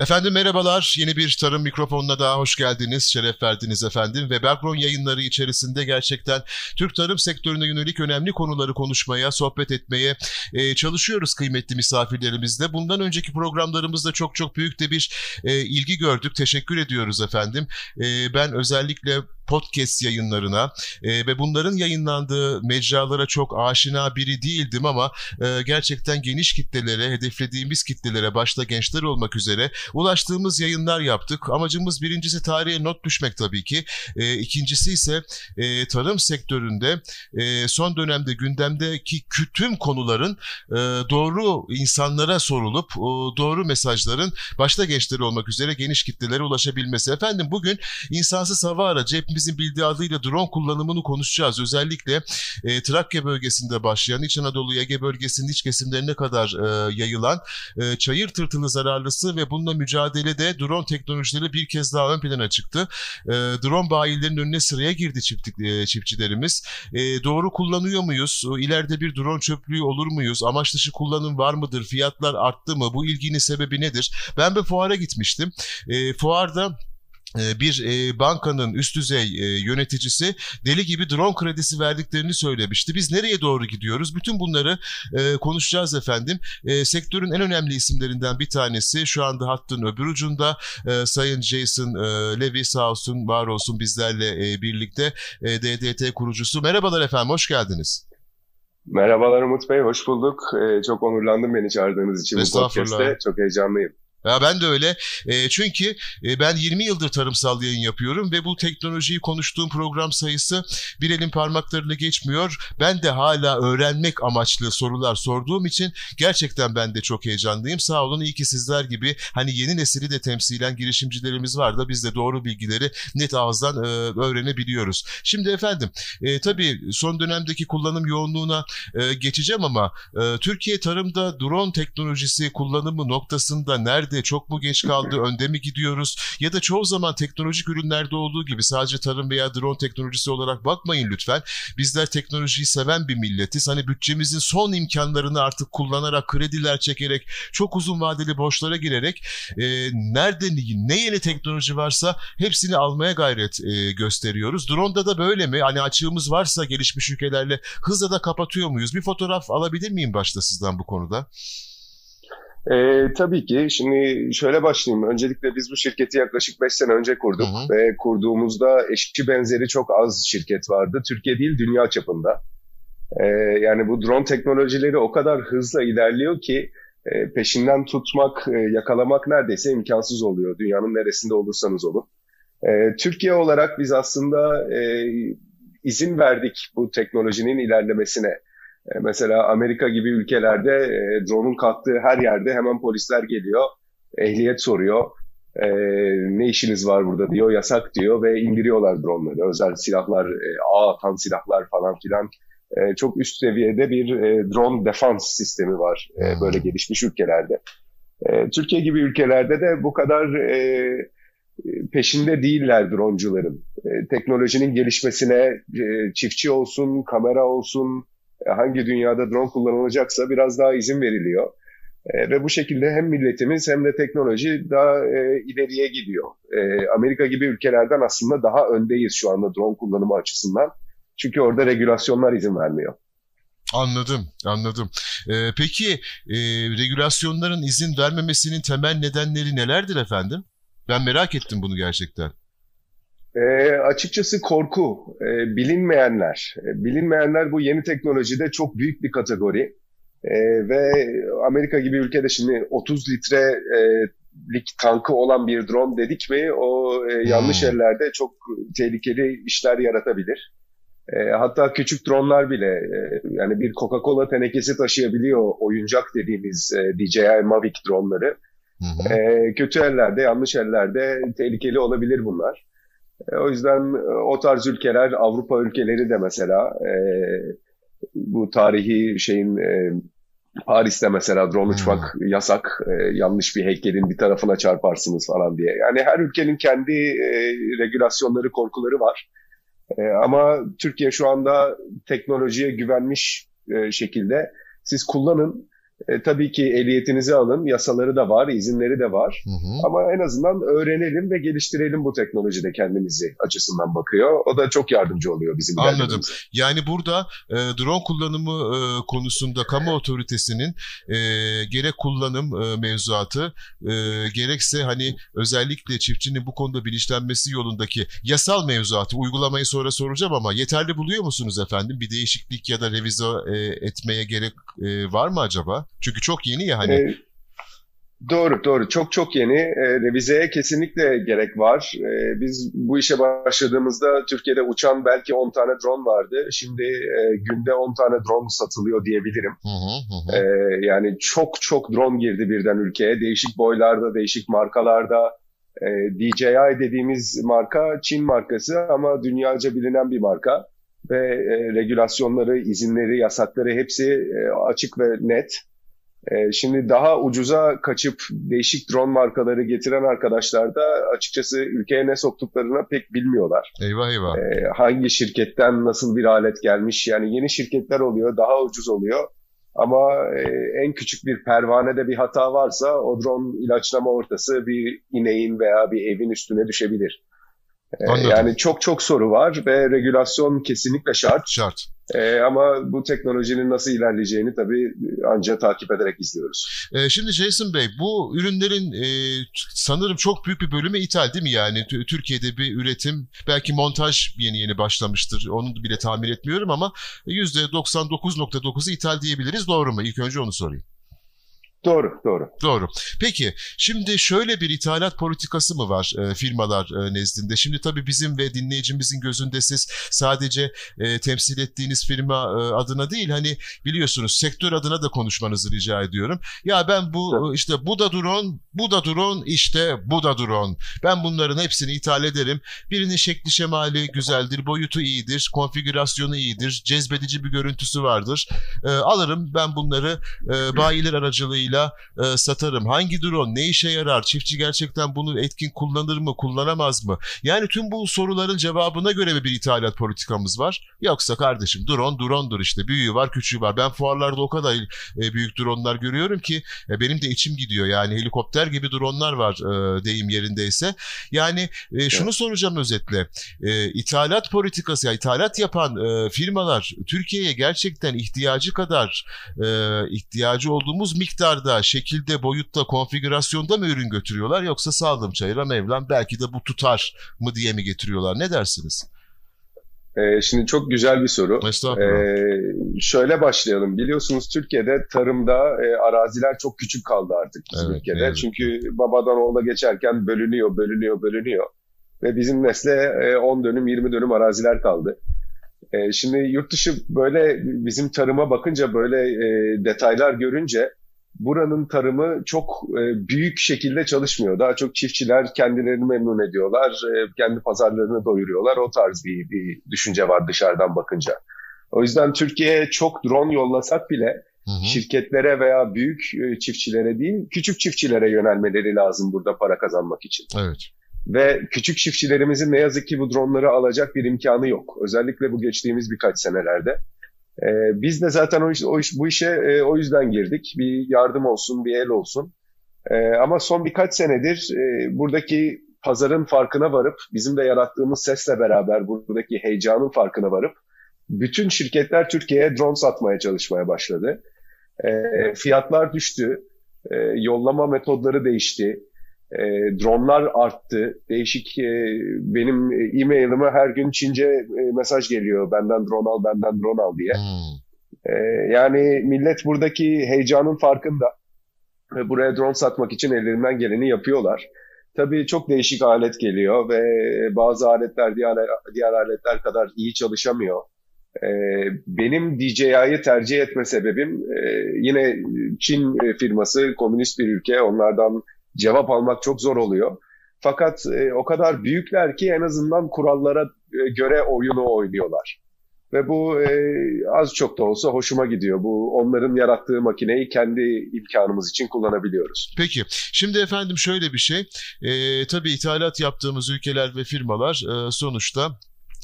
Efendim merhabalar. Yeni bir tarım mikrofonuna daha hoş geldiniz. Şeref verdiniz efendim. Ve Bergron yayınları içerisinde gerçekten Türk tarım sektörüne yönelik önemli konuları konuşmaya, sohbet etmeye e, çalışıyoruz kıymetli misafirlerimizle. Bundan önceki programlarımızda çok çok büyük de bir e, ilgi gördük. Teşekkür ediyoruz efendim. E, ben özellikle podcast yayınlarına e, ve bunların yayınlandığı mecralara çok aşina biri değildim ama e, gerçekten geniş kitlelere, hedeflediğimiz kitlelere başta gençler olmak üzere ulaştığımız yayınlar yaptık. Amacımız birincisi tarihe not düşmek tabii ki. E, ikincisi ise e, tarım sektöründe e, son dönemde gündemdeki tüm konuların e, doğru insanlara sorulup o doğru mesajların başta gençleri olmak üzere geniş kitlelere ulaşabilmesi. Efendim bugün insansız hava aracı hepimizin bildiği adıyla drone kullanımını konuşacağız. Özellikle e, Trakya bölgesinde başlayan İç Anadolu Ege bölgesinin iç kesimlerine kadar e, yayılan e, çayır tırtılı zararlısı ve bununla mücadelede drone teknolojileri bir kez daha ön plana çıktı. E, drone bayilerinin önüne sıraya girdi çiftlik, e, çiftçilerimiz. E, doğru kullanıyor muyuz? İleride bir drone çöplüğü olur muyuz? Amaç dışı kullanım var mıdır? Fiyatlar arttı mı? Bu ilginin sebebi nedir? Ben bir fuara gitmiştim. E, fuarda bir e, bankanın üst düzey e, yöneticisi deli gibi drone kredisi verdiklerini söylemişti. Biz nereye doğru gidiyoruz? Bütün bunları e, konuşacağız efendim. Sektörün en önemli isimlerinden bir tanesi şu anda hattın öbür ucunda Sayın Jason Levy sağ olsun var olsun bizlerle birlikte DDT kurucusu. Merhabalar efendim hoş geldiniz. Merhabalar Umut Bey, hoş bulduk. Çok onurlandım beni çağırdığınız için bu podcast'te. Çok heyecanlıyım. Ya ben de öyle. E, çünkü e, ben 20 yıldır tarımsal yayın yapıyorum ve bu teknolojiyi konuştuğum program sayısı bir elin parmaklarını geçmiyor. Ben de hala öğrenmek amaçlı sorular sorduğum için gerçekten ben de çok heyecanlıyım. Sağ olun iyi ki sizler gibi hani yeni nesili de temsilen girişimcilerimiz var da biz de doğru bilgileri net ağızdan e, öğrenebiliyoruz. Şimdi efendim e, tabii son dönemdeki kullanım yoğunluğuna e, geçeceğim ama e, Türkiye tarımda drone teknolojisi kullanımı noktasında nerede nerede, çok mu geç kaldı, önde mi gidiyoruz? Ya da çoğu zaman teknolojik ürünlerde olduğu gibi sadece tarım veya drone teknolojisi olarak bakmayın lütfen. Bizler teknolojiyi seven bir milletiz. Hani bütçemizin son imkanlarını artık kullanarak, krediler çekerek, çok uzun vadeli borçlara girerek e, nerede ne yeni teknoloji varsa hepsini almaya gayret e, gösteriyoruz. Drone'da da böyle mi? Hani açığımız varsa gelişmiş ülkelerle hızla da kapatıyor muyuz? Bir fotoğraf alabilir miyim başta sizden bu konuda? E, tabii ki. Şimdi şöyle başlayayım. Öncelikle biz bu şirketi yaklaşık 5 sene önce kurduk hı hı. ve kurduğumuzda eşi benzeri çok az şirket vardı. Türkiye değil dünya çapında. E, yani bu drone teknolojileri o kadar hızla ilerliyor ki e, peşinden tutmak, e, yakalamak neredeyse imkansız oluyor. Dünyanın neresinde olursanız olun. E, Türkiye olarak biz aslında e, izin verdik bu teknolojinin ilerlemesine. E, mesela Amerika gibi ülkelerde e, drone'un kalktığı her yerde hemen polisler geliyor, ehliyet soruyor. E, ne işiniz var burada diyor, yasak diyor ve indiriyorlar drone'ları. Özel silahlar, e, ağ atan silahlar falan filan. E, çok üst seviyede bir e, drone defans sistemi var e, böyle gelişmiş ülkelerde. E, Türkiye gibi ülkelerde de bu kadar e, peşinde değiller droncuların. E, teknolojinin gelişmesine e, çiftçi olsun, kamera olsun, hangi dünyada drone kullanılacaksa biraz daha izin veriliyor. E, ve bu şekilde hem milletimiz hem de teknoloji daha e, ileriye gidiyor. E, Amerika gibi ülkelerden aslında daha öndeyiz şu anda drone kullanımı açısından. Çünkü orada regülasyonlar izin vermiyor. Anladım, anladım. Ee, peki e, regülasyonların izin vermemesinin temel nedenleri nelerdir efendim? Ben merak ettim bunu gerçekten. E, açıkçası korku, e, bilinmeyenler. E, bilinmeyenler bu yeni teknolojide çok büyük bir kategori. E, ve Amerika gibi ülkede şimdi 30 litrelik tankı olan bir drone dedik mi o e, yanlış hmm. ellerde çok tehlikeli işler yaratabilir. E, hatta küçük dronlar bile e, yani bir Coca-Cola tenekesi taşıyabiliyor oyuncak dediğimiz e, DJI Mavic dronları. Hı E, kötü ellerde, yanlış ellerde tehlikeli olabilir bunlar. E, o yüzden e, o tarz ülkeler, Avrupa ülkeleri de mesela e, bu tarihi şeyin e, Paris'te mesela drone uçmak hmm. yasak. E, yanlış bir heykelin bir tarafına çarparsınız falan diye. Yani her ülkenin kendi e, regülasyonları, korkuları var. E, ama Türkiye şu anda teknolojiye güvenmiş e, şekilde siz kullanın E, tabii ki ehliyetinizi alın, yasaları da var, izinleri de var. Hı hı. Ama en azından öğrenelim ve geliştirelim bu teknolojide kendimizi açısından bakıyor. O da çok yardımcı oluyor bizim Anladım. Yani burada e, drone kullanımı e, konusunda kamu otoritesinin e, gerek kullanım e, mevzuatı e, gerekse hani özellikle çiftçinin bu konuda bilinçlenmesi yolundaki yasal mevzuatı uygulamayı sonra soracağım ama yeterli buluyor musunuz efendim? Bir değişiklik ya da revize e, etmeye gerek e, var mı acaba? Çünkü çok yeni ya hani. Ee, doğru doğru çok çok yeni. E, revizeye kesinlikle gerek var. E, biz bu işe başladığımızda Türkiye'de uçan belki 10 tane drone vardı. Şimdi e, günde 10 tane drone satılıyor diyebilirim. Hı hı hı. E, yani çok çok drone girdi birden ülkeye. Değişik boylarda, değişik markalarda. E, DJI dediğimiz marka Çin markası ama dünyaca bilinen bir marka ve e, regülasyonları, izinleri, yasakları hepsi e, açık ve net. E, şimdi daha ucuza kaçıp değişik drone markaları getiren arkadaşlar da açıkçası ülkeye ne soktuklarını pek bilmiyorlar. Eyvah eyvah. E, hangi şirketten nasıl bir alet gelmiş yani yeni şirketler oluyor daha ucuz oluyor. Ama e, en küçük bir pervanede bir hata varsa o drone ilaçlama ortası bir ineğin veya bir evin üstüne düşebilir. Ee, Anladım. Yani çok çok soru var ve regülasyon kesinlikle şart. Şart. Ee, ama bu teknolojinin nasıl ilerleyeceğini tabii ancak takip ederek izliyoruz. Ee, şimdi Jason Bey bu ürünlerin e, sanırım çok büyük bir bölümü ithal değil mi yani? T- Türkiye'de bir üretim belki montaj yeni yeni başlamıştır onu bile tahmin etmiyorum ama %99.9'u ithal diyebiliriz doğru mu? İlk önce onu sorayım. Doğru, doğru. Doğru. Peki, şimdi şöyle bir ithalat politikası mı var e, firmalar e, nezdinde? Şimdi tabii bizim ve dinleyicimizin gözünde siz sadece e, temsil ettiğiniz firma e, adına değil, hani biliyorsunuz sektör adına da konuşmanızı rica ediyorum. Ya ben bu evet. işte bu da drone, bu da drone, işte bu da drone. Ben bunların hepsini ithal ederim. Birinin şekli şemali güzeldir, boyutu iyidir, konfigürasyonu iyidir, cezbedici bir görüntüsü vardır. E, alırım ben bunları e, bayiler aracılığıyla parayla e, satarım? Hangi drone ne işe yarar? Çiftçi gerçekten bunu etkin kullanır mı, kullanamaz mı? Yani tüm bu soruların cevabına göre bir ithalat politikamız var? Yoksa kardeşim drone drone'dur işte. Büyüğü var, küçüğü var. Ben fuarlarda o kadar e, büyük drone'lar görüyorum ki e, benim de içim gidiyor. Yani helikopter gibi drone'lar var e, deyim yerindeyse. Yani e, şunu soracağım özetle. E, ithalat politikası, ya ithalat yapan e, firmalar Türkiye'ye gerçekten ihtiyacı kadar e, ihtiyacı olduğumuz miktarda miktarda, şekilde, boyutta, konfigürasyonda mı ürün götürüyorlar yoksa saldım çayıra Mevlam belki de bu tutar mı diye mi getiriyorlar? Ne dersiniz? Ee, şimdi çok güzel bir soru. Ee, şöyle başlayalım. Biliyorsunuz Türkiye'de tarımda e, araziler çok küçük kaldı artık bizim evet, ülkede. Evet. Çünkü babadan oğula geçerken bölünüyor, bölünüyor, bölünüyor. Ve bizim nesle e, 10 dönüm, 20 dönüm araziler kaldı. E, şimdi yurt dışı böyle bizim tarıma bakınca böyle e, detaylar görünce buranın tarımı çok e, büyük şekilde çalışmıyor. Daha çok çiftçiler kendilerini memnun ediyorlar, e, kendi pazarlarını doyuruyorlar. O tarz bir, bir düşünce var dışarıdan bakınca. O yüzden Türkiye'ye çok drone yollasak bile hı hı. şirketlere veya büyük e, çiftçilere değil, küçük çiftçilere yönelmeleri lazım burada para kazanmak için. Evet. Ve küçük çiftçilerimizin ne yazık ki bu dronları alacak bir imkanı yok. Özellikle bu geçtiğimiz birkaç senelerde. E, biz de zaten o iş, o iş, bu işe e, o yüzden girdik. Bir yardım olsun, bir el olsun. E, ama son birkaç senedir e, buradaki pazarın farkına varıp, bizim de yarattığımız sesle beraber buradaki heyecanın farkına varıp, bütün şirketler Türkiye'ye drone satmaya çalışmaya başladı. E, fiyatlar düştü, e, yollama metodları değişti, e, dronlar arttı. Değişik e, benim e-mailime her gün Çince e, mesaj geliyor. Benden drone al, benden drone al diye. Hmm. E, yani millet buradaki heyecanın farkında. Ve buraya drone satmak için ellerinden geleni yapıyorlar. Tabii çok değişik alet geliyor ve bazı aletler diğer, diğer aletler kadar iyi çalışamıyor. Ee, benim DJI'yi tercih etme sebebim e, yine Çin firması, komünist bir ülke. Onlardan cevap almak çok zor oluyor. Fakat e, o kadar büyükler ki en azından kurallara e, göre oyunu oynuyorlar. Ve bu e, az çok da olsa hoşuma gidiyor. Bu onların yarattığı makineyi kendi imkanımız için kullanabiliyoruz. Peki. Şimdi efendim şöyle bir şey. E, tabii ithalat yaptığımız ülkeler ve firmalar e, sonuçta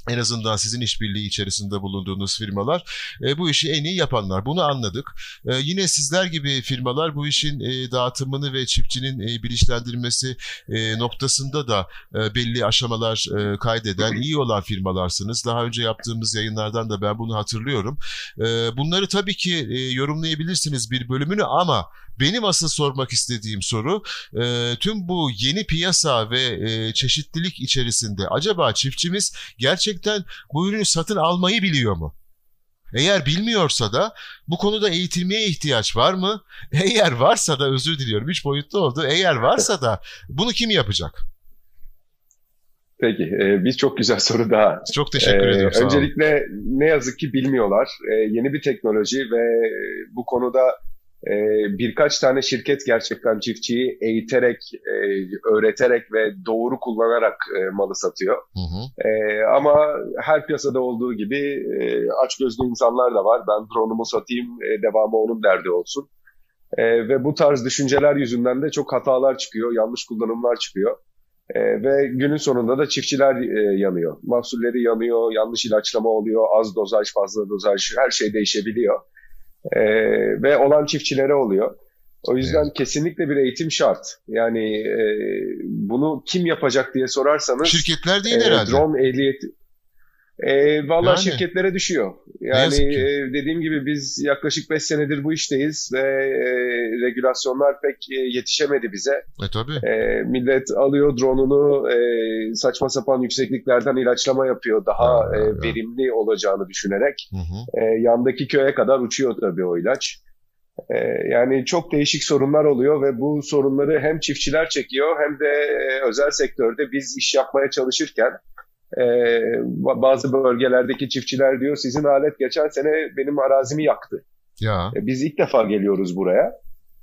en azından sizin işbirliği içerisinde bulunduğunuz firmalar e, bu işi en iyi yapanlar. Bunu anladık. E, yine sizler gibi firmalar bu işin e, dağıtımını ve çiftçinin e, bilinçlendirmesi e, noktasında da e, belli aşamalar e, kaydeden iyi olan firmalarsınız. Daha önce yaptığımız yayınlardan da ben bunu hatırlıyorum. E, bunları tabii ki e, yorumlayabilirsiniz bir bölümünü ama benim asıl sormak istediğim soru e, tüm bu yeni piyasa ve e, çeşitlilik içerisinde acaba çiftçimiz gerçekten bu ürünü satın almayı biliyor mu? Eğer bilmiyorsa da bu konuda eğitilmeye ihtiyaç var mı? Eğer varsa da özür diliyorum üç boyutlu oldu. Eğer varsa da bunu kim yapacak? Peki, e, bir çok güzel soru daha. Çok teşekkür e, ediyorum. Öncelikle ne yazık ki bilmiyorlar. E, yeni bir teknoloji ve bu konuda e, birkaç tane şirket gerçekten çiftçiyi eğiterek, e, öğreterek ve doğru kullanarak e, malı satıyor. Hı hı. E, ama her piyasada olduğu gibi e, açgözlü insanlar da var. Ben drone'umu satayım, e, devamı onun derdi olsun. E, ve bu tarz düşünceler yüzünden de çok hatalar çıkıyor, yanlış kullanımlar çıkıyor. E, ve günün sonunda da çiftçiler e, yanıyor. Mahsulleri yanıyor, yanlış ilaçlama oluyor, az dozaj, fazla dozaj, her şey değişebiliyor e, ve olan çiftçilere oluyor. O yüzden evet. kesinlikle bir eğitim şart. Yani e, bunu kim yapacak diye sorarsanız şirketler değil e, herhalde. Drone ehliyeti e, Valla yani, şirketlere düşüyor. Yani e, dediğim gibi biz yaklaşık 5 senedir bu işteyiz ve e, regülasyonlar pek e, yetişemedi bize. E tabii. E, millet alıyor drone'unu e, saçma sapan yüksekliklerden ilaçlama yapıyor daha ha, e, verimli olacağını düşünerek. Hı hı. E, yandaki köye kadar uçuyor tabii o ilaç. E, yani çok değişik sorunlar oluyor ve bu sorunları hem çiftçiler çekiyor hem de e, özel sektörde biz iş yapmaya çalışırken e, bazı bölgelerdeki çiftçiler diyor sizin alet geçen sene benim arazimi yaktı. Ya. E, biz ilk defa geliyoruz buraya.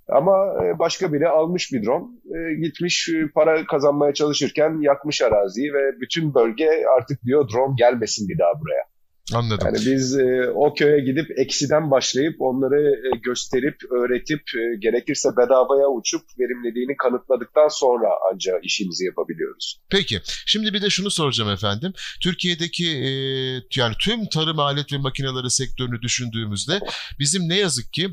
Ama e, başka biri almış bir drone, gitmiş e, para kazanmaya çalışırken yakmış araziyi ve bütün bölge artık diyor drone gelmesin bir daha buraya. Anladım. Yani biz e, o köye gidip eksiden başlayıp onları e, gösterip, öğretip, e, gerekirse bedavaya uçup verimliliğini kanıtladıktan sonra ancak işimizi yapabiliyoruz. Peki. Şimdi bir de şunu soracağım efendim. Türkiye'deki e, yani tüm tarım alet ve makineleri sektörünü düşündüğümüzde bizim ne yazık ki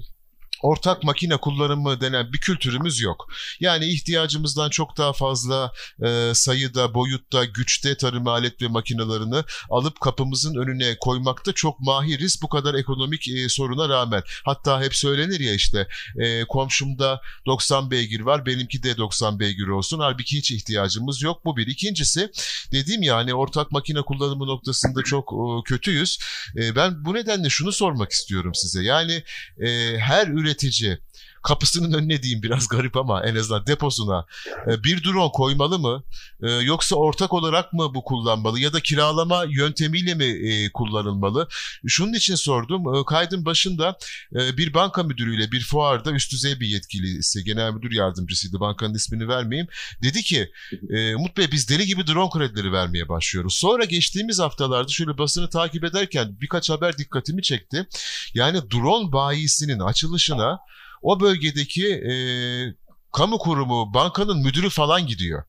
ortak makine kullanımı denen bir kültürümüz yok. Yani ihtiyacımızdan çok daha fazla e, sayıda, boyutta, güçte tarım alet ve makinalarını alıp kapımızın önüne koymakta çok mahiriz bu kadar ekonomik e, soruna rağmen. Hatta hep söylenir ya işte e, komşumda 90 beygir var benimki de 90 beygir olsun. Halbuki hiç ihtiyacımız yok. Bu bir. İkincisi dediğim ya hani ortak makine kullanımı noktasında çok e, kötüyüz. E, ben bu nedenle şunu sormak istiyorum size. Yani e, her ürün üretici kapısının önüne diyeyim biraz garip ama en azından deposuna e, bir drone koymalı mı? E, yoksa ortak olarak mı bu kullanmalı ya da kiralama yöntemiyle mi e, kullanılmalı? Şunun için sordum. Kaydın başında bir banka müdürüyle bir fuarda üst düzey bir yetkilisi, genel müdür yardımcısıydı. Bankanın ismini vermeyeyim. Dedi ki Umut Bey biz deli gibi drone kredileri vermeye başlıyoruz. Sonra geçtiğimiz haftalarda şöyle basını takip ederken birkaç haber dikkatimi çekti. Yani drone bayisinin açılışına o bölgedeki e, kamu kurumu, bankanın müdürü falan gidiyor.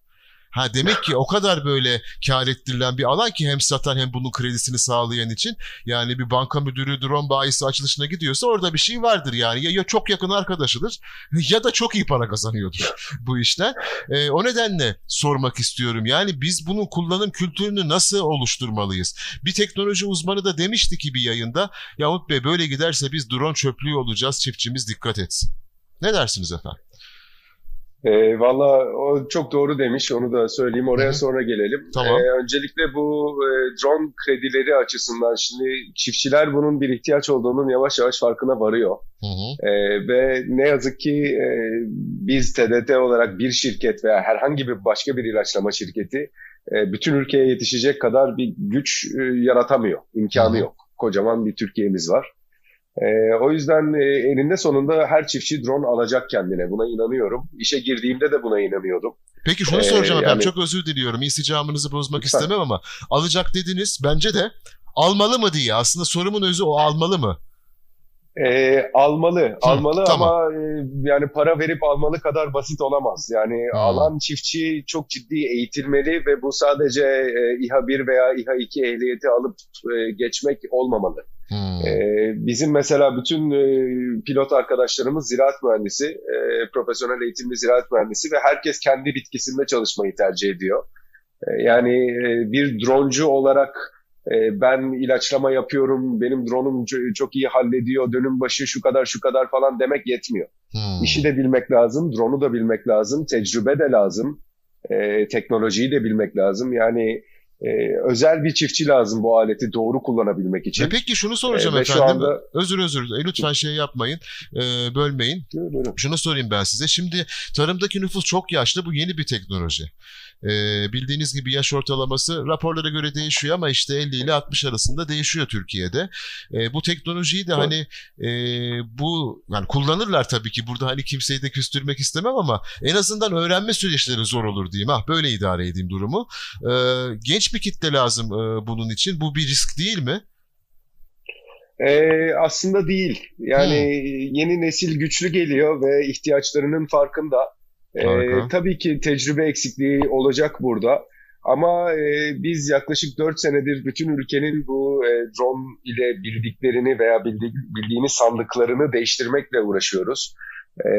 Ha demek ki o kadar böyle kar ettirilen bir alan ki hem satan hem bunun kredisini sağlayan için yani bir banka müdürü drone bayisi açılışına gidiyorsa orada bir şey vardır yani ya, ya çok yakın arkadaşıdır ya da çok iyi para kazanıyordur bu işten. Ee, o nedenle sormak istiyorum yani biz bunun kullanım kültürünü nasıl oluşturmalıyız? Bir teknoloji uzmanı da demişti ki bir yayında ya Umut Bey böyle giderse biz drone çöplüğü olacağız çiftçimiz dikkat etsin. Ne dersiniz efendim? E, Valla o çok doğru demiş. Onu da söyleyeyim. Oraya Hı-hı. sonra gelelim. Tamam. E, öncelikle bu e, drone kredileri açısından şimdi çiftçiler bunun bir ihtiyaç olduğunun yavaş yavaş farkına varıyor. E, ve ne yazık ki e, biz TDT olarak bir şirket veya herhangi bir başka bir ilaçlama şirketi e, bütün ülkeye yetişecek kadar bir güç e, yaratamıyor. İmkanı Hı-hı. yok. Kocaman bir Türkiye'miz var. E, o yüzden e, eninde sonunda her çiftçi drone alacak kendine. Buna inanıyorum. İşe girdiğimde de buna inanıyordum. Peki şunu soracağım ee, efendim. Yani... Çok özür diliyorum. İsticamınızı bozmak Lütfen. istemem ama alacak dediniz. Bence de almalı mı diye. Aslında sorumun özü o almalı mı? E, almalı, Hı, almalı tamam. ama e, yani para verip almalı kadar basit olamaz. Yani hmm. alan çiftçi çok ciddi eğitilmeli ve bu sadece e, İHA 1 veya İHA 2 ehliyeti alıp e, geçmek olmamalı. Hmm. E, bizim mesela bütün e, pilot arkadaşlarımız ziraat mühendisi, e, profesyonel eğitimli ziraat mühendisi ve herkes kendi bitkisinde çalışmayı tercih ediyor. E, yani e, bir droncu olarak e, ben ilaçlama yapıyorum, benim drone'um çok iyi hallediyor, dönüm başı şu kadar şu kadar falan demek yetmiyor. Hmm. İşi de bilmek lazım, drone'u da bilmek lazım, tecrübe de lazım, e, teknolojiyi de bilmek lazım. Yani e, özel bir çiftçi lazım bu aleti doğru kullanabilmek için. E peki şunu soracağım e, efendim. Anda... Özür özür. E, lütfen şey yapmayın. E, bölmeyin. Buyurun. Şunu sorayım ben size. Şimdi tarımdaki nüfus çok yaşlı. Bu yeni bir teknoloji. E, bildiğiniz gibi yaş ortalaması raporlara göre değişiyor ama işte 50 ile 60 arasında değişiyor Türkiye'de. E, bu teknolojiyi de hani e, bu yani kullanırlar tabii ki burada hani kimseyi de küstürmek istemem ama en azından öğrenme süreçleri zor olur diyeyim. Ah böyle idare edeyim durumu. E, genç bir kitle lazım e, bunun için. Bu bir risk değil mi? Ee, aslında değil. Yani hmm. yeni nesil güçlü geliyor ve ihtiyaçlarının farkında. Ee, tabii ki tecrübe eksikliği olacak burada. Ama e, biz yaklaşık 4 senedir bütün ülkenin bu e, drone ile bildiklerini veya bildi, bildiğini sandıklarını değiştirmekle uğraşıyoruz. E,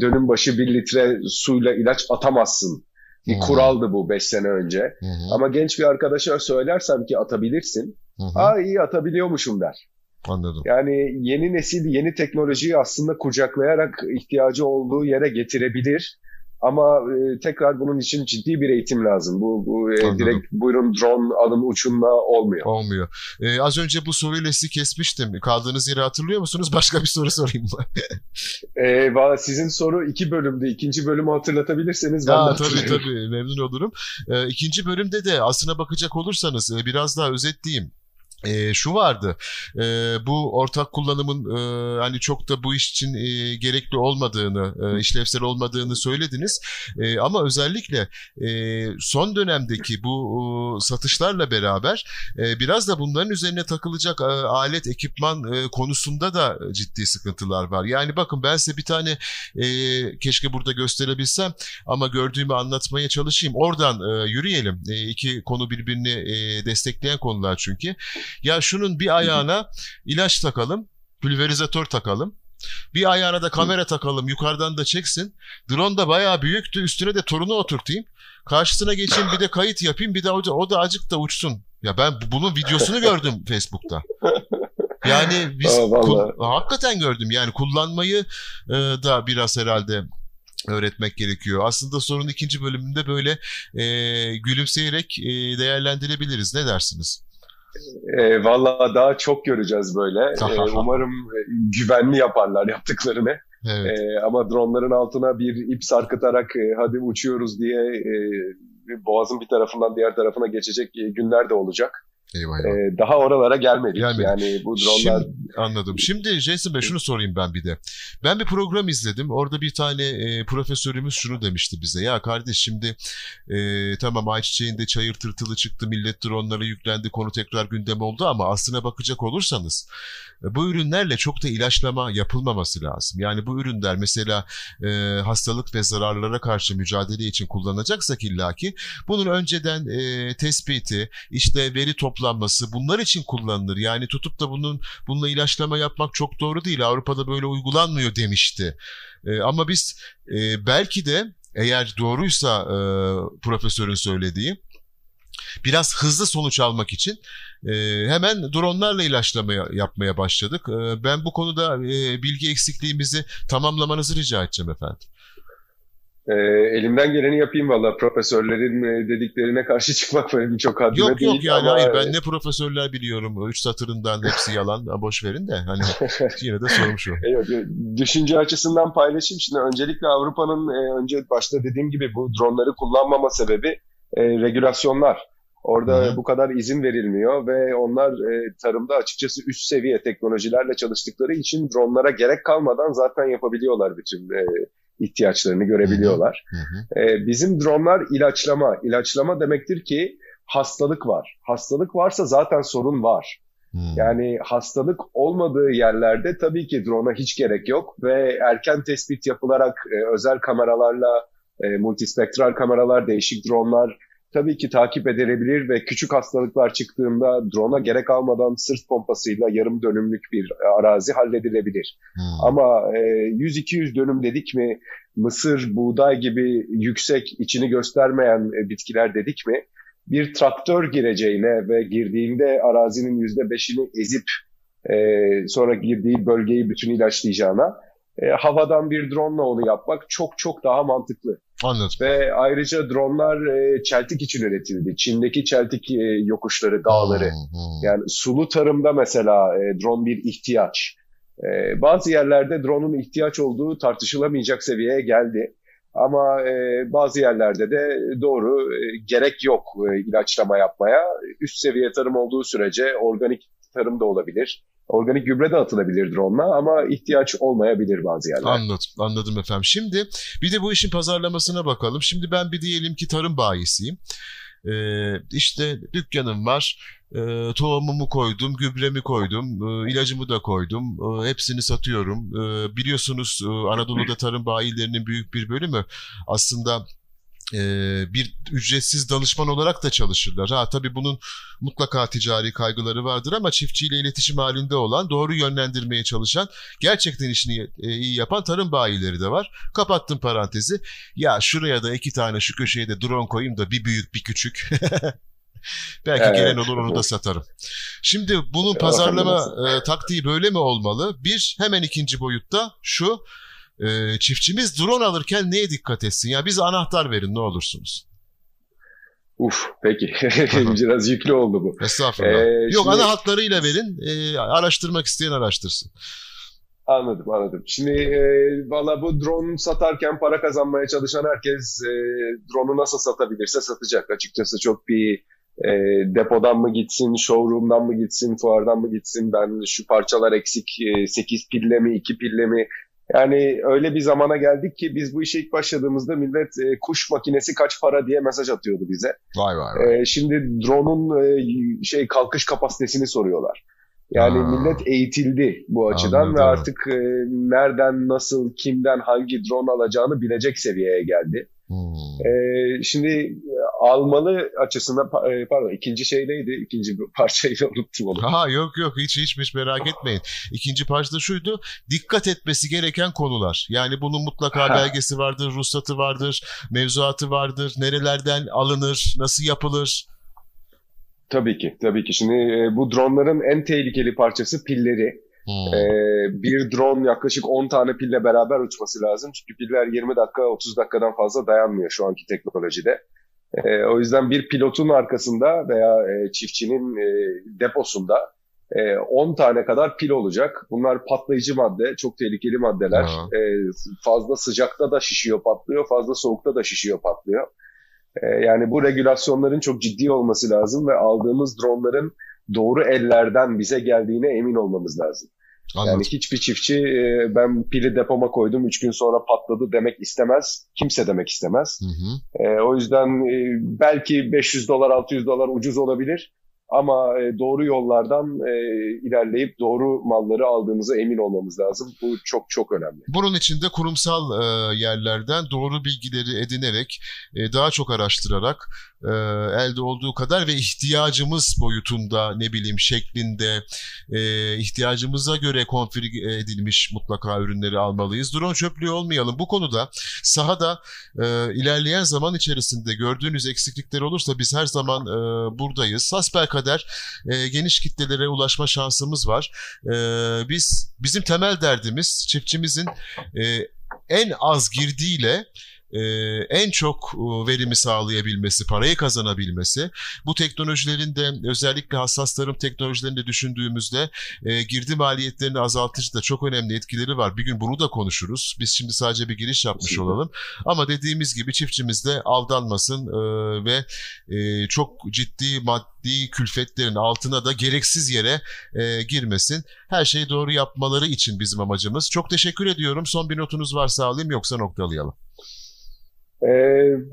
dönüm başı bir litre suyla ilaç atamazsın. Bir hmm. kuraldı bu 5 sene önce. Hmm. Ama genç bir arkadaşa söylersem ki atabilirsin. Hmm. Aa iyi atabiliyormuşum der. Anladım. Yani yeni nesil yeni teknolojiyi aslında kucaklayarak ihtiyacı olduğu yere getirebilir. Ama e, tekrar bunun için ciddi bir eğitim lazım. Bu, bu e, direkt buyurun drone alın uçunla olmuyor. Olmuyor. Ee, az önce bu soruyla sizi kesmiştim. Kaldığınız yeri hatırlıyor musunuz? Başka bir soru sorayım mı? ee, sizin soru iki bölümde. İkinci bölümü hatırlatabilirseniz ben Aa, Tabii tabii memnun olurum. Ee, ikinci bölümde de aslına bakacak olursanız e, biraz daha özetleyeyim e, şu vardı e, bu ortak kullanımın e, hani çok da bu iş için e, gerekli olmadığını e, işlevsel olmadığını söylediniz. E, ama özellikle e, son dönemdeki bu e, satışlarla beraber e, biraz da bunların üzerine takılacak e, alet ekipman e, konusunda da ciddi sıkıntılar var. Yani bakın ben size bir tane e, keşke burada gösterebilsem ama gördüğümü anlatmaya çalışayım. Oradan e, yürüyelim. E, iki konu birbirini e, destekleyen konular çünkü ya şunun bir ayağına ilaç takalım, pülverizatör takalım. Bir ayağına da kamera takalım yukarıdan da çeksin. Drone da bayağı büyüktü üstüne de torunu oturtayım. Karşısına geçeyim bir de kayıt yapayım bir de o da, o da acık da uçsun. Ya ben bunun videosunu gördüm Facebook'ta. Yani biz Aa, hakikaten gördüm yani kullanmayı e, da biraz herhalde öğretmek gerekiyor. Aslında sorunun ikinci bölümünde böyle e, gülümseyerek e, değerlendirebiliriz. Ne dersiniz? E, Valla daha çok göreceğiz böyle. E, umarım güvenli yaparlar yaptıklarını. Evet. E, ama dronların altına bir ip sarkıtarak e, hadi uçuyoruz diye e, boğazın bir tarafından diğer tarafına geçecek e, günler de olacak. Eyvah eyvah. Ee, daha oralara gelmedik. gelmedik. Yani bu dronlar... Şimdi, anladım. Şimdi Jason Bey şunu sorayım ben bir de. Ben bir program izledim. Orada bir tane e, profesörümüz şunu demişti bize. Ya kardeş şimdi e, tamam ayçiçeğinde çayır tırtılı çıktı. Millet dronlara yüklendi. Konu tekrar gündem oldu ama aslına bakacak olursanız bu ürünlerle çok da ilaçlama yapılmaması lazım. Yani bu ürünler mesela e, hastalık ve zararlara karşı mücadele için kullanacaksak illaki bunun önceden e, tespiti, işte veri toplanması bunlar için kullanılır. Yani tutup da bunun bununla ilaçlama yapmak çok doğru değil. Avrupa'da böyle uygulanmıyor demişti. E, ama biz e, belki de eğer doğruysa e, profesörün söylediği biraz hızlı sonuç almak için e, hemen dronlarla ilaçlama yapmaya başladık. E, ben bu konuda e, bilgi eksikliğimizi tamamlamanızı rica edeceğim efendim. E, elimden geleni yapayım valla profesörlerin e, dediklerine karşı çıkmak benim çok haddime yok, değil. Yok yok yani ama... hayır ben ne profesörler biliyorum. Üç satırından hepsi yalan boş verin de hani yine de sormuş o. Evet, düşünce açısından paylaşayım. Şimdi öncelikle Avrupa'nın e, önce başta dediğim gibi bu dronları kullanmama sebebi e, regülasyonlar. Orada Hı-hı. bu kadar izin verilmiyor ve onlar e, tarımda açıkçası üst seviye teknolojilerle çalıştıkları için dronlara gerek kalmadan zaten yapabiliyorlar bütün e, ihtiyaçlarını görebiliyorlar. Hı hı. E, bizim dronlar ilaçlama. İlaçlama demektir ki hastalık var. Hastalık varsa zaten sorun var. Hmm. Yani hastalık olmadığı yerlerde tabii ki drone'a hiç gerek yok ve erken tespit yapılarak e, özel kameralarla, e, multispektral kameralar, değişik dronlar tabii ki takip edilebilir ve küçük hastalıklar çıktığında drone'a gerek almadan sırt pompasıyla yarım dönümlük bir arazi halledilebilir. Hmm. Ama e, 100-200 dönüm dedik mi mısır, buğday gibi yüksek içini göstermeyen e, bitkiler dedik mi bir traktör gireceğine ve girdiğinde arazinin yüzde beşini ezip e, sonra girdiği bölgeyi bütün ilaçlayacağına e, havadan bir drone ile onu yapmak çok çok daha mantıklı. Anladım. Ve ayrıca dronlar e, çeltik için üretildi. Çin'deki çeltik e, yokuşları, dağları. Hmm, hmm. Yani sulu tarımda mesela e, drone bir ihtiyaç. E, bazı yerlerde drone'un ihtiyaç olduğu tartışılamayacak seviyeye geldi. Ama e, bazı yerlerde de doğru e, gerek yok e, ilaçlama yapmaya. Üst seviye tarım olduğu sürece organik tarım da olabilir. Organik gübre de atılabilir drone'la ama ihtiyaç olmayabilir bazı yerlerde. Anladım, anladım efendim. Şimdi bir de bu işin pazarlamasına bakalım. Şimdi ben bir diyelim ki tarım bayisiyim. Ee, işte dükkanım var, e, tohumumu koydum, gübremi koydum, e, ilacımı da koydum, e, hepsini satıyorum. E, biliyorsunuz e, Anadolu'da tarım bayilerinin büyük bir bölümü aslında e, bir ücretsiz danışman olarak da çalışırlar. Ha tabii bunun mutlaka ticari kaygıları vardır ama çiftçiyle iletişim halinde olan, doğru yönlendirmeye çalışan, gerçekten işini e, iyi yapan tarım bayileri de var. Kapattım parantezi. Ya şuraya da iki tane şu köşeye de drone koyayım da bir büyük bir küçük. Belki evet. gelen olur onu da satarım. Şimdi bunun pazarlama e, taktiği böyle mi olmalı? Bir, hemen ikinci boyutta şu e, çiftçimiz drone alırken neye dikkat etsin? Ya biz anahtar verin ne olursunuz. Uf peki biraz yüklü oldu bu. Estağfurullah. Ee, Yok şimdi... ana hatlarıyla verin e, araştırmak isteyen araştırsın. Anladım anladım. Şimdi e, valla bu drone satarken para kazanmaya çalışan herkes e, drone'u nasıl satabilirse satacak. Açıkçası çok bir e, depodan mı gitsin, showroom'dan mı gitsin, fuardan mı gitsin, ben şu parçalar eksik, e, 8 pille mi, 2 pille mi yani öyle bir zamana geldik ki biz bu işe ilk başladığımızda millet e, kuş makinesi kaç para diye mesaj atıyordu bize. Vay vay vay. E, şimdi drone'un e, şey kalkış kapasitesini soruyorlar. Yani ha. millet eğitildi bu açıdan Anladım. ve artık e, nereden, nasıl, kimden hangi drone alacağını bilecek seviyeye geldi. Hmm. Ee, şimdi e, almalı açısından e, pardon ikinci şey neydi? İkinci parçayı unuttum onu. Ha yok yok hiç hiç hiç merak etmeyin. İkinci parça da şuydu. Dikkat etmesi gereken konular. Yani bunun mutlaka ha. belgesi vardır, ruhsatı vardır, mevzuatı vardır. Nerelerden alınır, nasıl yapılır? Tabii ki, tabii ki. Şimdi e, bu dronların en tehlikeli parçası pilleri. Hmm. Ee, bir drone yaklaşık 10 tane pille beraber uçması lazım. Çünkü piller 20 dakika 30 dakikadan fazla dayanmıyor şu anki teknolojide. Ee, o yüzden bir pilotun arkasında veya e, çiftçinin e, deposunda e, 10 tane kadar pil olacak. Bunlar patlayıcı madde, çok tehlikeli maddeler. E, fazla sıcakta da şişiyor, patlıyor. Fazla soğukta da şişiyor, patlıyor. E, yani bu regülasyonların çok ciddi olması lazım ve aldığımız dronların doğru ellerden bize geldiğine emin olmamız lazım. Anladım. Yani hiçbir çiftçi e, ben pili depoma koydum 3 gün sonra patladı demek istemez. Kimse demek istemez. Hı hı. E, o yüzden e, belki 500 dolar 600 dolar ucuz olabilir. Ama e, doğru yollardan e, ilerleyip doğru malları aldığımıza emin olmamız lazım. Bu çok çok önemli. Bunun için de kurumsal e, yerlerden doğru bilgileri edinerek, e, daha çok araştırarak e, elde olduğu kadar ve ihtiyacımız boyutunda ne bileyim şeklinde e, ihtiyacımıza göre konfigüre edilmiş mutlaka ürünleri almalıyız. Drone çöplüğü olmayalım. Bu konuda sahada e, ilerleyen zaman içerisinde gördüğünüz eksiklikler olursa biz her zaman e, buradayız. Hasbelkader e, geniş kitlelere ulaşma şansımız var. E, biz bizim temel derdimiz çiftçimizin e, en az girdiğiyle e, en çok e, verimi sağlayabilmesi, parayı kazanabilmesi. Bu teknolojilerin de özellikle hassas tarım teknolojilerini düşündüğümüzde e, girdi maliyetlerini azaltıcı da çok önemli etkileri var. Bir gün bunu da konuşuruz. Biz şimdi sadece bir giriş yapmış olalım. Ama dediğimiz gibi çiftçimiz de aldanmasın ve çok ciddi maddi külfetlerin altına da gereksiz yere girmesin. Her şeyi doğru yapmaları için bizim amacımız. Çok teşekkür ediyorum. Son bir notunuz varsa alayım yoksa noktalayalım. E,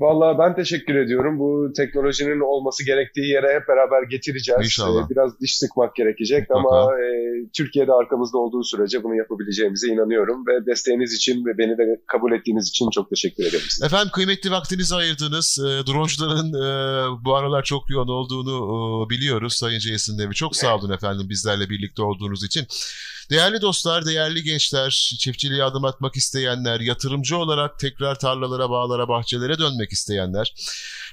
Valla ben teşekkür ediyorum. Bu teknolojinin olması gerektiği yere hep beraber getireceğiz. İnşallah. E, biraz diş sıkmak gerekecek Mutlaka. ama e, Türkiye'de arkamızda olduğu sürece bunu yapabileceğimize inanıyorum. Ve desteğiniz için ve beni de kabul ettiğiniz için çok teşekkür ederim size. Efendim kıymetli vaktinizi ayırdınız. E, droncuların e, bu aralar çok yoğun olduğunu e, biliyoruz Sayın Jason Devi. Çok sağ olun efendim bizlerle birlikte olduğunuz için. Değerli dostlar, değerli gençler, çiftçiliğe adım atmak isteyenler, yatırımcı olarak tekrar tarlalara, bağlara, bahçelere dönmek isteyenler,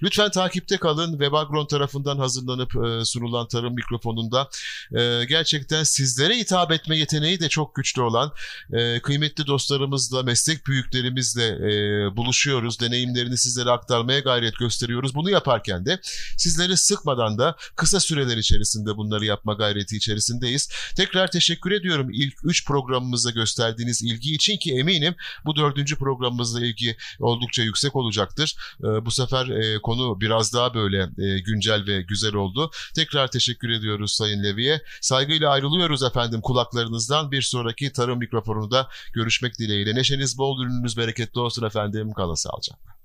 lütfen takipte kalın. Webagron tarafından hazırlanıp e, sunulan tarım mikrofonunda e, gerçekten sizlere hitap etme yeteneği de çok güçlü olan e, kıymetli dostlarımızla, meslek büyüklerimizle e, buluşuyoruz. Deneyimlerini sizlere aktarmaya gayret gösteriyoruz. Bunu yaparken de sizleri sıkmadan da kısa süreler içerisinde bunları yapma gayreti içerisindeyiz. Tekrar teşekkür ediyorum ilk 3 programımıza gösterdiğiniz ilgi için ki eminim bu dördüncü programımızla ilgi oldukça yüksek olacaktır. E, bu sefer e, konu biraz daha böyle e, güncel ve güzel oldu. Tekrar teşekkür ediyoruz Sayın Levi'ye. Saygıyla ayrılıyoruz efendim kulaklarınızdan. Bir sonraki tarım mikrofonunda görüşmek dileğiyle. Neşeniz bol, ürününüz bereketli olsun efendim. Kalın sağlıcakla.